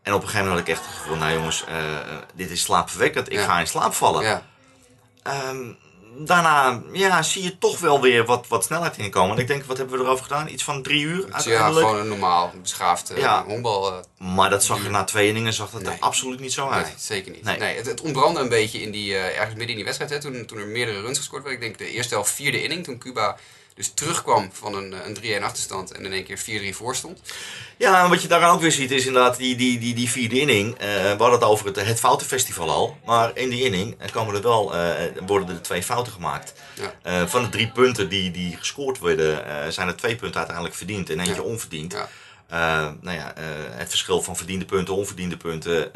En op een gegeven moment had ik echt het gevoel... nou jongens, uh, dit is slaapverwekkend. Ik ga in slaap vallen. Ja. Um, daarna ja, zie je toch wel weer wat, wat snelheid inkomen. En ik denk, wat hebben we erover gedaan? Iets van drie uur uiteindelijk? Ja, gewoon een normaal beschaafd ja. honkbal. Uh, maar dat zag je na twee inningen zag dat er absoluut niet zo uit. Nee, zeker niet. Nee. het, het ontbrandde een beetje in die, uh, ergens midden in die wedstrijd. Hè, toen, toen er meerdere runs gescoord werden. Ik denk de eerste helft vierde inning, toen Cuba dus terugkwam van een, een 3-1 achterstand en in één keer 4-3 voor stond. Ja, en wat je daaraan ook weer ziet is inderdaad die, die, die, die vierde inning. Uh, we hadden het over het, het foutenfestival al. Maar in die inning komen er wel, uh, worden er twee fouten gemaakt. Ja. Uh, van de drie punten die, die gescoord werden, zijn er twee punten uiteindelijk verdiend en eentje ja. onverdiend. Ja. nou ja, het verschil van verdiende punten, onverdiende punten.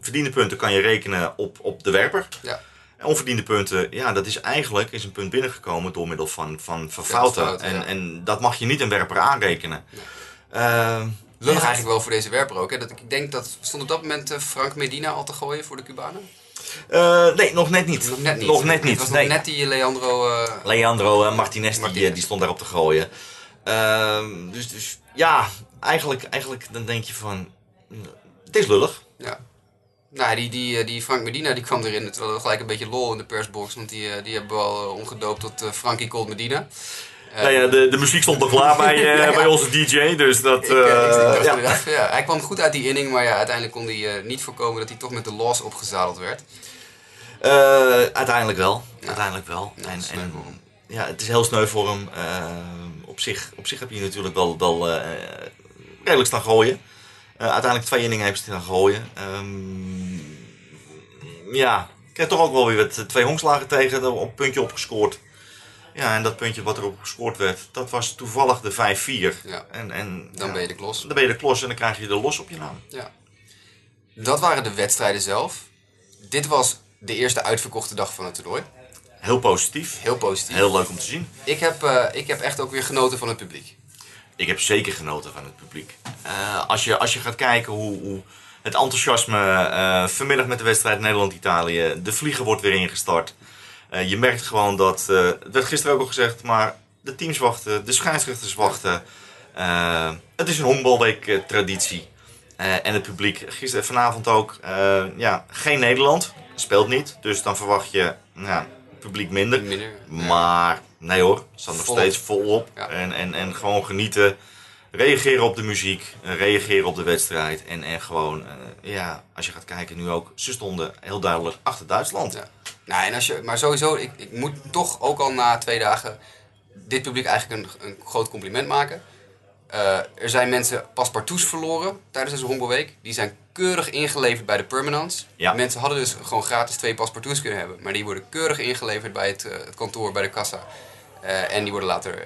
verdiende punten kan je rekenen op, op de werper. Ja. Onverdiende punten, ja, dat is eigenlijk is een punt binnengekomen door middel van, van, van fouten. en, en dat mag je niet een werper aanrekenen. Ja. Uh, Lullig eigenlijk wel voor deze werper ook. Hè? Dat, ik denk dat stond op dat moment uh, Frank Medina al te gooien voor de Cubanen? Uh, nee, nog net niet. Nog net niet. Nog net niet. was nee. net die Leandro... Uh, Leandro Martinez, Martinez. Die, die, stond daarop te gooien. Ehm, dus, dus ja, eigenlijk, eigenlijk dan denk je van... Het is lullig. Ja. Nou, die, die, eh, die Frank Medina die kwam erin. Het was gelijk een beetje lol in de persbox. Want die, eh, die hebben we al eh, omgedoopt tot Frankie Cold Medina. nou ja, de, de muziek stond nog klaar bij, uh, bij onze DJ, dus dat... Uh, ik, ja. ja. Hij kwam goed uit die inning, maar ja, uiteindelijk kon hij uh, niet voorkomen dat hij toch met de loss opgezadeld werd. uiteindelijk wel, uiteindelijk wel. Ja, en, en, ja, het is heel sneu voor hem. op, zich, op zich heb je natuurlijk wel, wel redelijk staan gooien. Uh, uiteindelijk twee inningen hebben ze gaan gooien. Um, ja, ik heb toch ook wel weer wat, twee hongslagen tegen, op een puntje opgescoord. Ja, en dat puntje wat erop gescoord werd, dat was toevallig de 5-4. Ja. En, en, dan ben je de klos. Dan ben je de klos en dan krijg je de los op je naam. Ja. Dat waren de wedstrijden zelf. Dit was de eerste uitverkochte dag van het toernooi. Heel positief. Heel positief. Heel leuk om te zien. Ik heb, uh, ik heb echt ook weer genoten van het publiek ik heb zeker genoten van het publiek. Uh, als, je, als je gaat kijken hoe, hoe het enthousiasme uh, vanmiddag met de wedstrijd Nederland-Italië, de vlieger wordt weer ingestart. Uh, je merkt gewoon dat, het werd gisteren ook al gezegd, maar de teams wachten, de scheidsrechters wachten. het is een honkbalweek traditie. en het publiek, gisteren, vanavond ook, ja, geen Nederland, speelt niet. Dus dan verwacht je nou, publiek minder. minder maar nee hoor, staat nog steeds volop. En, en, en gewoon genieten. Reageren op de muziek, reageren op de wedstrijd. En, en gewoon, uh, ja, als je gaat kijken nu ook, ze stonden heel duidelijk achter Duitsland. Ja. Nou, en als je, maar sowieso, ik, ik moet toch ook al na twee dagen dit publiek eigenlijk een, een groot compliment maken. Uh, er zijn mensen paspartouts verloren tijdens deze honkbalweek. Die zijn keurig ingeleverd bij de permanents. Ja. Mensen hadden dus gewoon gratis twee paspartouts kunnen hebben. Maar die worden keurig ingeleverd bij het, uh, het kantoor, bij de kassa. Uh, en die worden later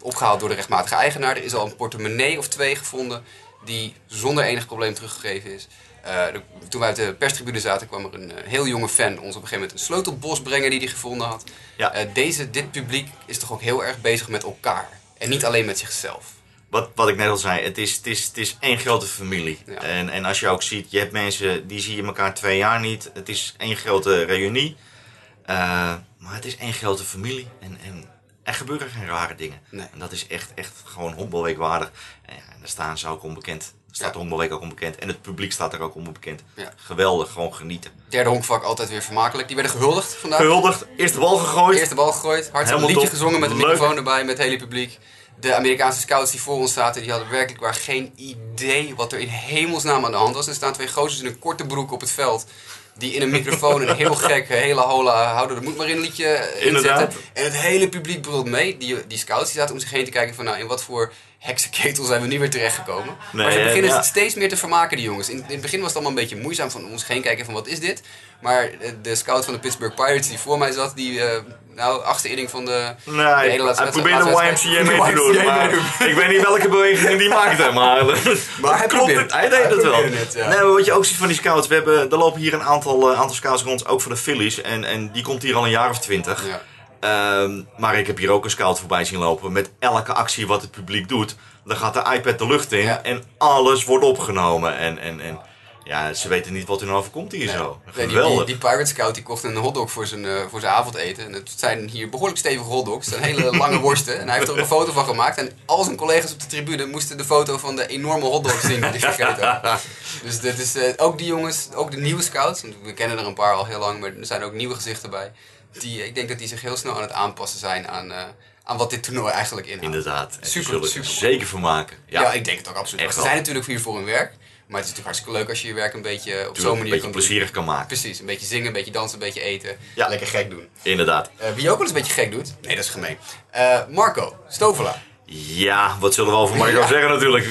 opgehaald door de rechtmatige eigenaar. Er is al een portemonnee of twee gevonden die zonder enig probleem teruggegeven is. De, toen wij uit de perstribune zaten, kwam er een heel jonge fan ons op een gegeven moment een sleutelbos brengen die hij gevonden had. Ja. deze, dit publiek is toch ook heel erg bezig met elkaar. En niet alleen met zichzelf wat, wat ik net al zei, het is, het is, het is één grote familie. En, en als je ook ziet, je hebt mensen die zie je elkaar twee jaar niet. Het is één grote reunie. Maar het is één grote familie. En, en er gebeuren geen rare dingen. Nee. En dat is echt, echt gewoon honkbalweek waardig. En, ja, en daar staan ze ook onbekend. Staat ja. de honkbalweek ook onbekend. En het publiek staat er ook onbekend. Ja. Geweldig, gewoon genieten. Derde honkvak altijd weer vermakelijk. Die werden gehuldigd vandaag. Gehuldigd, eerste bal gegooid. Eerste bal gegooid. Hartstikke liedje gezongen met een microfoon erbij, met het hele publiek de Amerikaanse scouts die voor ons zaten, die hadden werkelijk waar geen idee wat er in hemelsnaam aan de hand was. Er staan twee gozers in een korte broek op het veld. Die in een microfoon een heel gek, hele hola, houden er moet maar in een liedje inzetten. En het hele publiek brult mee. Die, die scouts die zaten om zich heen te kijken van nou, in wat voor heksenketel zijn we nu weer terechtgekomen. Nee, maar ze beginnen ja. het steeds meer te vermaken, die jongens. In, in het begin was het allemaal een beetje moeizaam van om zich heen kijken van wat is dit. Maar eh, de scout van de Pittsburgh Pirates die voor mij zat, die eh, nou, achtste inning van de, de Nee, hele laatste hij probeerde de YMCA mee te doen. Maar ik weet niet welke bewegingen die maakte. Maar, Maar hij klopt het. Hij deed het wel. probeerde het, ja. nee, wat je ook ziet van die scouts. We hebben, er lopen hier een aantal, eh, aantal scouts rond. Ook voor de Phillies. En, en die komt hier al een jaar of twintig. Ja. Ehm, maar ik heb hier ook een scout voorbij zien lopen. Met elke actie wat het publiek doet. Dan gaat de iPad de lucht in. Ja. En alles wordt opgenomen. En, en, en ja, ze weten niet wat er nou overkomt hier zo. Nee, die, Geweldig. die, die Pirate Scout die kocht een hotdog voor zijn, eh, voor zijn avondeten. En het zijn hier behoorlijk stevige hotdogs. Het zijn hele lange worsten. En hij heeft er ook een foto van gemaakt. En al zijn collega's op de tribune moesten de foto van de enorme hotdogs zien die hij gegeten had. Dus dit is, eh, ook die jongens, ook de nieuwe scouts. Want we kennen er een paar al heel lang, maar er zijn ook nieuwe gezichten bij. Die, ik denk dat die zich heel snel aan het aanpassen zijn aan, eh, aan wat dit toernooi eigenlijk inhoudt. Inderdaad. Super, super. er zeker van maken. Ja. Ja, ik denk het ook absoluut. Echt Ze zijn natuurlijk hier voor hun werk. Maar het is natuurlijk hartstikke leuk als je je werk een beetje op zo'n manier een beetje kan doen. plezierig kan maken. Precies, een beetje zingen, een beetje dansen, een beetje eten. Ja. Lekker gek doen. Inderdaad. Eh, wie ook wel eens een beetje gek doet, nee dat is gemeen. Eh, Marco, Stovela. Ja, wat zullen we over Marco Ja. zeggen natuurlijk.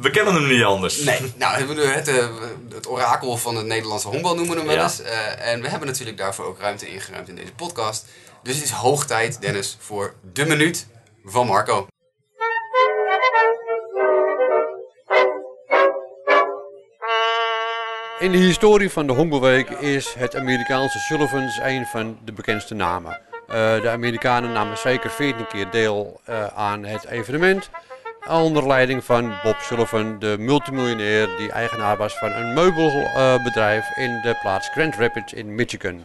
We kennen hem niet anders. Nee, nou het, eh, het orakel van het Nederlandse honkbal noemen we hem wel eens. En we hebben natuurlijk daarvoor ook ruimte ingeruimd in deze podcast. Dus het is hoog tijd, Dennis, voor de minuut van Marco. In de historie van de Honkbalweek is het Amerikaanse Sullivans een van de bekendste namen. Eh, de Amerikanen namen zeker 14 keer deel eh, aan het evenement. Onder leiding van Bob Sullivan, de multimiljonair die eigenaar was van een meubelbedrijf in de plaats Grand Rapids in Michigan.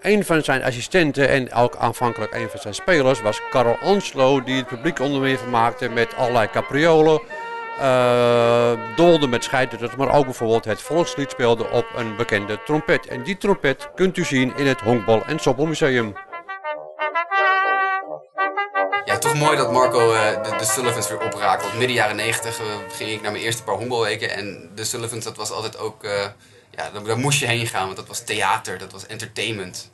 Een van zijn assistenten en ook aanvankelijk een van zijn spelers was Carl Anslo, die het publiek onder meer vermaakte met allerlei capriolen, eh dolde met scheiders, maar ook bijvoorbeeld het volkslied speelde op een bekende trompet. En die trompet kunt u zien in het Honkbal- en Soppelmuseum. Ja, toch mooi dat Marco eh, de, de Sullivans weer opraakt. Want midden jaren 90 ging ik naar mijn eerste paar honkbalweken. En de Sullivans, dat was altijd ook... eh, ja, daar, daar moest je heen gaan, want dat was theater, dat was entertainment.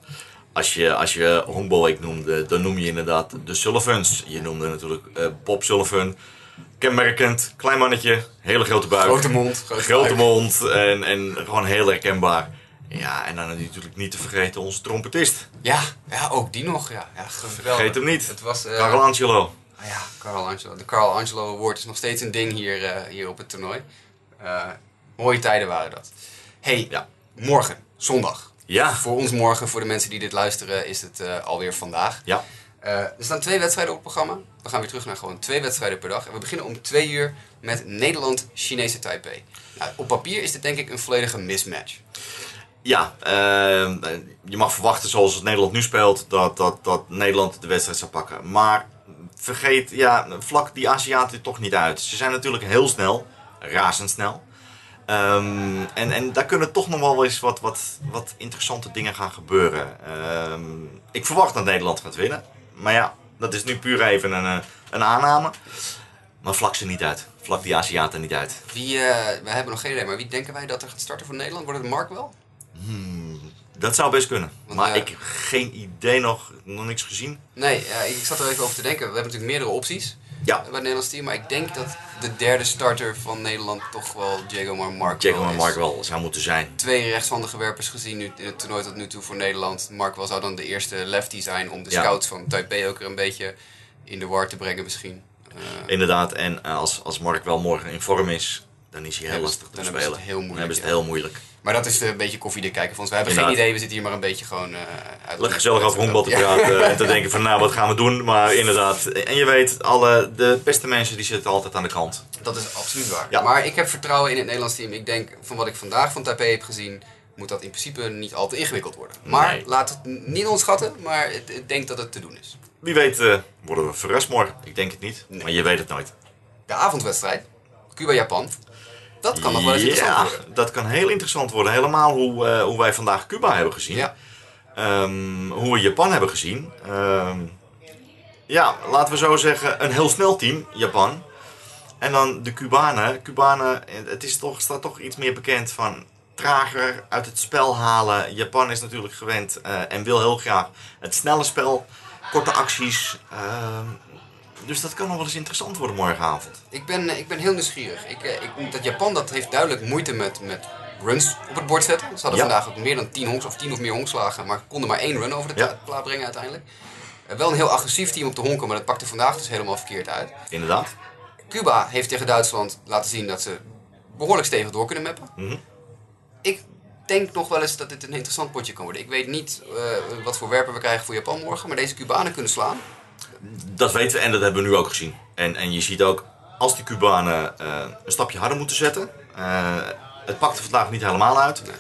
Als je, als je Honkbalweek noemde, dan noem je inderdaad de Sullivans. Je noemde natuurlijk eh, Bob Sullivan. Kenmerkend, klein mannetje, hele grote buik. Grote mond, grote mond en, en gewoon heel herkenbaar. Ja, en dan natuurlijk niet te vergeten onze trompetist. Ja, ja, ook die nog. Ja, ja geweldig. Vergeet hem niet. Het was... eh, Carlo Angelo. ah ja, Carl Angelo. De Carl Angelo Award is nog steeds een ding hier, eh, hier op het toernooi. Eh, mooie tijden waren dat. hey, Ja. morgen, zondag. Ja, Voor ons morgen, voor de mensen die dit luisteren, is het alweer vandaag. ja. Eh, er staan twee wedstrijden op het programma. We gaan weer terug naar gewoon twee wedstrijden per dag. En we beginnen om twee uur met Nederland-Chinese Taipei. Nou, op papier is dit denk ik een volledige mismatch. Ja, eh, je mag verwachten zoals Nederland nu speelt dat, dat, dat Nederland de wedstrijd zou pakken. Maar vergeet, ja, vlak die Aziaten toch niet uit. Ze zijn natuurlijk heel snel, razendsnel. Ehm, en, en daar kunnen toch nog wel eens wat, wat, wat interessante dingen gaan gebeuren. Ehm, ik verwacht dat Nederland gaat winnen. Maar ja, dat is nu puur even een, eh, een aanname. Maar vlak ze niet uit. Vlak die Aziaten niet uit. Wie, eh, we hebben nog geen idee, maar wie denken wij dat er gaat starten voor Nederland? Wordt het Mark wel? Dat zou best kunnen. Want, maar eh, ik heb geen idee nog, nog niks gezien. Nee, ik zat er even over te denken. We hebben natuurlijk meerdere opties Ja, bij het Nederlands team. Maar ik denk dat de derde starter van Nederland toch wel Diego Mark. Mark wel zou moeten zijn. Twee rechtshandige werpers gezien nu, in het toernooi tot nu toe voor Nederland. Mark wel zou dan de eerste lefty zijn om de Ja. scouts van Taipei ook er een beetje in de war te brengen misschien. Eh, Inderdaad, en eh, als, als Mark wel morgen in vorm is, dan is hij heel lastig te dan hebben ze spelen. het heel moeilijk, Dan hebben ze het heel moeilijk. Maar dat is eh, een beetje koffiedik kijken van ons. We hebben geen idee, we zitten hier maar een beetje gewoon eh uit. Lekker gezellig over honkbal te praten en te denken van nou, wat gaan we doen? Maar inderdaad, en je weet, alle, de beste mensen die zitten altijd aan de kant. Dat is absoluut waar. Ja. Maar ik heb vertrouwen in het Nederlands team. Ik denk, van wat ik vandaag van Taipei heb gezien, moet dat in principe niet al te ingewikkeld worden. Maar Nee. laat het niet onderschatten, maar ik denk dat het te doen is. Wie weet eh, worden we verrast morgen. Ik denk het niet, Nee. maar je weet het nooit. De avondwedstrijd, Cuba-Japan, dat kan nog wel eens interessant ja, worden. dat kan heel interessant worden. Helemaal hoe, eh, hoe wij vandaag Cuba hebben gezien. Ja. Ehm, hoe we Japan hebben gezien. Ehm, ja, laten we zo zeggen, een heel snel team, Japan. En dan de Cubanen. Cubanen, eh, het is toch, staat toch iets meer bekend van trager uit het spel halen. Japan is natuurlijk gewend eh, en wil heel graag het snelle spel, korte acties. Ehm, dus dat kan nog wel eens interessant worden morgenavond. Ik ben, eh, ik ben heel nieuwsgierig. Ik, eh, ik, dat Japan dat heeft duidelijk moeite met, met runs op het bord zetten. Ze hadden Ja. vandaag ook meer dan 10 honks of 10 of meer honkslagen, maar konden maar één run over de Ja. plaat brengen uiteindelijk. Eh, wel een heel agressief team op de honken, maar dat pakte vandaag dus helemaal verkeerd uit. Inderdaad. Cuba heeft tegen Duitsland laten zien dat ze behoorlijk stevig door kunnen mappen. Mhm. Ik denk nog wel eens dat dit een interessant potje kan worden. Ik weet niet wat voor werpen we krijgen voor Japan morgen, maar deze Cubanen kunnen slaan. Dat weten we en dat hebben we nu ook gezien. En, en je ziet ook, als die Cubanen eh, een stapje harder moeten zetten. eh, het pakte vandaag niet helemaal uit. Nee.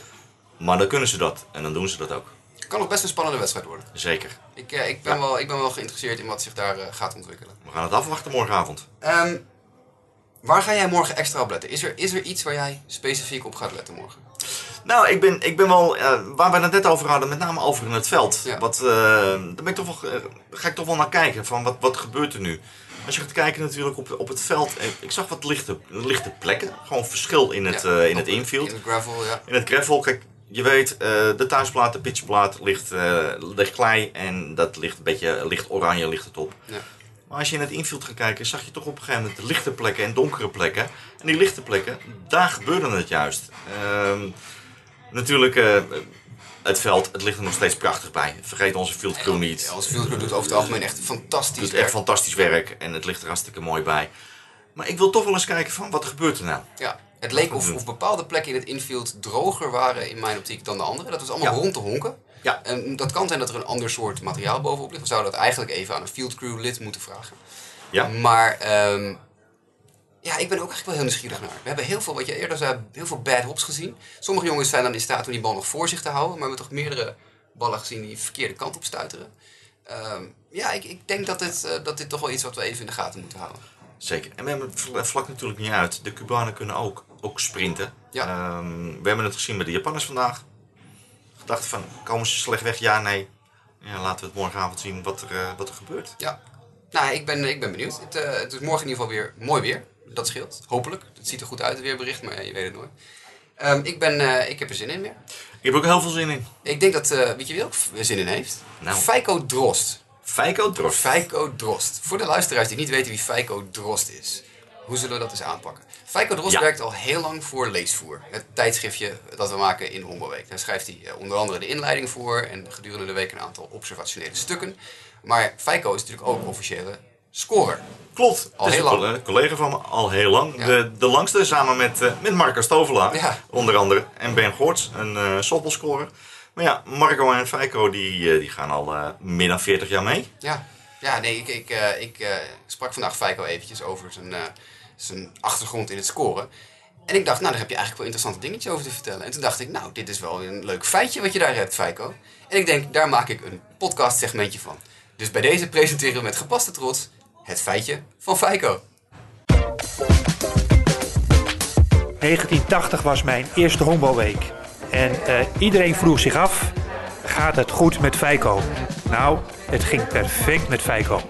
Maar dan kunnen ze dat. En dan doen ze dat ook. Kan nog best een spannende wedstrijd worden. Zeker. Ik, eh, ik, ben, wel, ik ben wel geïnteresseerd in wat zich daar gaat ontwikkelen. We gaan het afwachten morgenavond. Ehm, waar ga jij morgen extra op letten? Is er, is er iets waar jij specifiek op gaat letten morgen? Nou, ik ben, ik ben wel, eh, waar we het net over hadden, met name over in het veld. Ja. Wat, eh, daar ben ik toch wel, eh, ga ik toch wel naar kijken, van wat, wat gebeurt er nu? Als je gaat kijken natuurlijk op, op het veld, ik zag wat lichte, lichte plekken. Gewoon verschil in het, Ja, in het infield. In het gravel, ja. In het gravel, kijk, je weet, de thuisplaat, de pitchplaat ligt, ligt klei en dat ligt een beetje licht oranje ligt het op. Ja. Maar als je in het infield gaat kijken, zag je toch op een gegeven moment lichte plekken en donkere plekken. En die lichte plekken, daar gebeurde het juist. Ehm, natuurlijk, eh, het veld, het ligt er nog steeds prachtig bij. Vergeet onze field crew niet. Ja, Onze fieldcrew doet over het algemeen echt fantastisch doet werk. echt fantastisch werk en het ligt er hartstikke mooi bij. Maar ik wil toch wel eens kijken van, wat gebeurt er nou? Ja, het leek of, of bepaalde plekken in het infield droger waren in mijn optiek dan de andere. Dat was allemaal Ja. rond te honken. Ja. En dat kan zijn dat er een ander soort materiaal bovenop ligt. We zouden dat eigenlijk even aan een fieldcrew lid moeten vragen. Ja, Maar ehm, ja, ik ben ook eigenlijk wel heel nieuwsgierig naar. We hebben heel veel, wat je eerder zei, heel veel bad hops gezien. Sommige jongens zijn dan in staat om die bal nog voor zich te houden. Maar we hebben toch meerdere ballen gezien die de verkeerde kant op stuiteren. Ehm, ja, ik, ik denk dat dit, eh, dat dit toch wel iets wat we even in de gaten moeten houden. zeker. En we hebben het vl- vlak natuurlijk niet uit. De Cubanen kunnen ook, ook sprinten. Ja. Ehm, we hebben het gezien bij de Japanners vandaag. Gedacht van, komen ze slecht weg? Ja, nee. Ja, laten we het morgenavond zien wat er, eh, wat er gebeurt. Ja, nou, ik ben, ik ben benieuwd. Het, eh, het is morgen in ieder geval weer mooi weer. Dat scheelt, hopelijk. Het ziet er goed uit, het weerbericht, maar je weet het nooit. Ehm, ik, ben, eh, ik heb er zin in weer. Ik heb ook heel veel zin in. Ik denk dat, eh, weet je wie ook zin in heeft? Nou. Feiko Drost. Feiko Drost. Feiko Drost. Voor de luisteraars die niet weten wie Feiko Drost is. Hoe zullen we dat eens aanpakken? Feiko Drost Ja. werkt al heel lang voor Leesvoer. Het tijdschriftje dat we maken in Hombelweek. Daar schrijft hij eh, onder andere de inleiding voor. En gedurende de week een aantal observationele stukken. Maar Feiko is natuurlijk ook officiële scorer. Klopt. Al heel een lang. colle- collega van me, al heel lang. Ja. De, de langste, samen met, eh, met Marco Stovelaar, Ja. onder andere. En Ben Goorts, een eh softballscorer. Maar ja, Marco en Feiko die, eh, die gaan al eh, meer dan 40 jaar mee. Ja, ja nee, ik, ik, ik sprak vandaag Feiko eventjes over zijn, zijn achtergrond in het scoren. En ik dacht, nou, daar heb je eigenlijk wel interessante dingetjes over te vertellen. En toen dacht ik, nou, dit is wel een leuk feitje wat je daar hebt, Feiko. En ik denk, daar maak ik een podcast segmentje van. Dus bij deze presenteren we met gepaste trots het feitje van Feiko. 1980 was mijn eerste honkbalweek. En eh, iedereen vroeg zich af, gaat het goed met Feiko? Nou, het ging perfect met Feiko.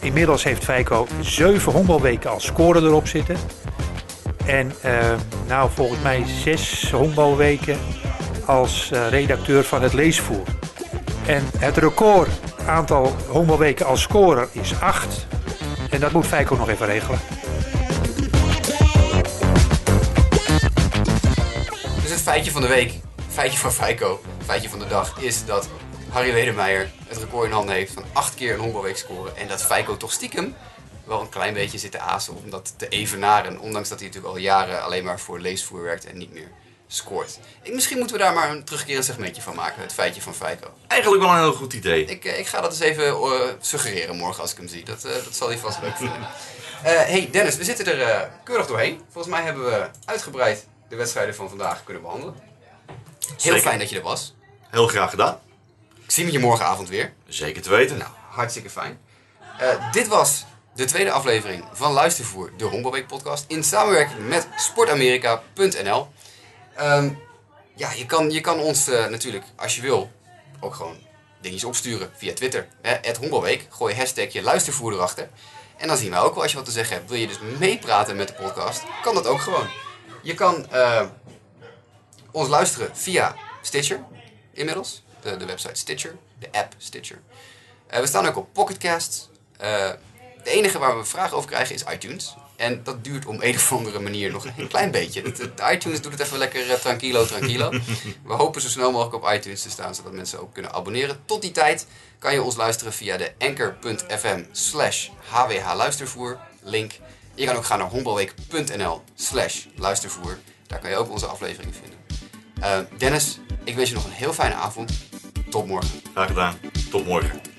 Inmiddels heeft Feiko zeven honkbalweken als scorer erop zitten. En eh, nou, volgens mij zes honkbalweken als eh, redacteur van het leesvoer. En het record aantal honkbalweken als scorer is acht. En dat moet Feiko nog even regelen. Dus het feitje van de week, feitje van Feiko, feitje van de dag, is dat Harry Wedemeyer het record in handen heeft van acht keer een honkbalweek scoren. En dat Feiko toch stiekem wel een klein beetje zit te azen om dat te evenaren. Ondanks dat hij natuurlijk al jaren alleen maar voor leesvoer werkt en niet meer scoort. Ik, misschien moeten we daar maar een terugkerend segmentje van maken, het feitje van Feiko. Eigenlijk wel een heel goed idee. Ik, eh, ik ga dat eens even eh, suggereren morgen als ik hem zie. Dat, eh, dat zal hij vast leuk vinden. Hey Dennis, we zitten er keurig doorheen. Volgens mij hebben we uitgebreid de wedstrijden van vandaag kunnen behandelen. Heel Zeker. fijn dat je er was. Heel graag gedaan. Ik zie je morgenavond weer. Zeker te weten. Nou, hartstikke fijn. Dit was de tweede aflevering van Luistervoer, de Honkbalweek podcast. In samenwerking met sportamerika.nl. Ehm, ja, je kan, je kan ons eh, natuurlijk, als je wil, ook gewoon dingetjes opsturen via Twitter. Het Honkbalweek. Gooi hashtag je luistervoer erachter. En dan zien wij ook wel als je wat te zeggen hebt. Wil je dus meepraten met de podcast, kan dat ook gewoon. Je kan eh, ons luisteren via Stitcher inmiddels. De, de website Stitcher, de app Stitcher. Eh, we staan ook op Pocketcast. Uh, de enige waar we vragen over krijgen is iTunes. En dat duurt om een of andere manier nog een klein beetje. De, iTunes doet het even lekker uh, tranquilo, tranquilo. We hopen zo snel mogelijk op iTunes te staan, zodat mensen ook kunnen abonneren. Tot die tijd kan je ons luisteren via de anchor.fm slash hwh luistervoer link. Je kan ook gaan naar honkbalweek.nl slash luistervoer. Daar kan je ook onze aflevering vinden. Uh, Dennis, ik wens je nog een heel fijne avond. Tot morgen. Graag gedaan. Tot morgen.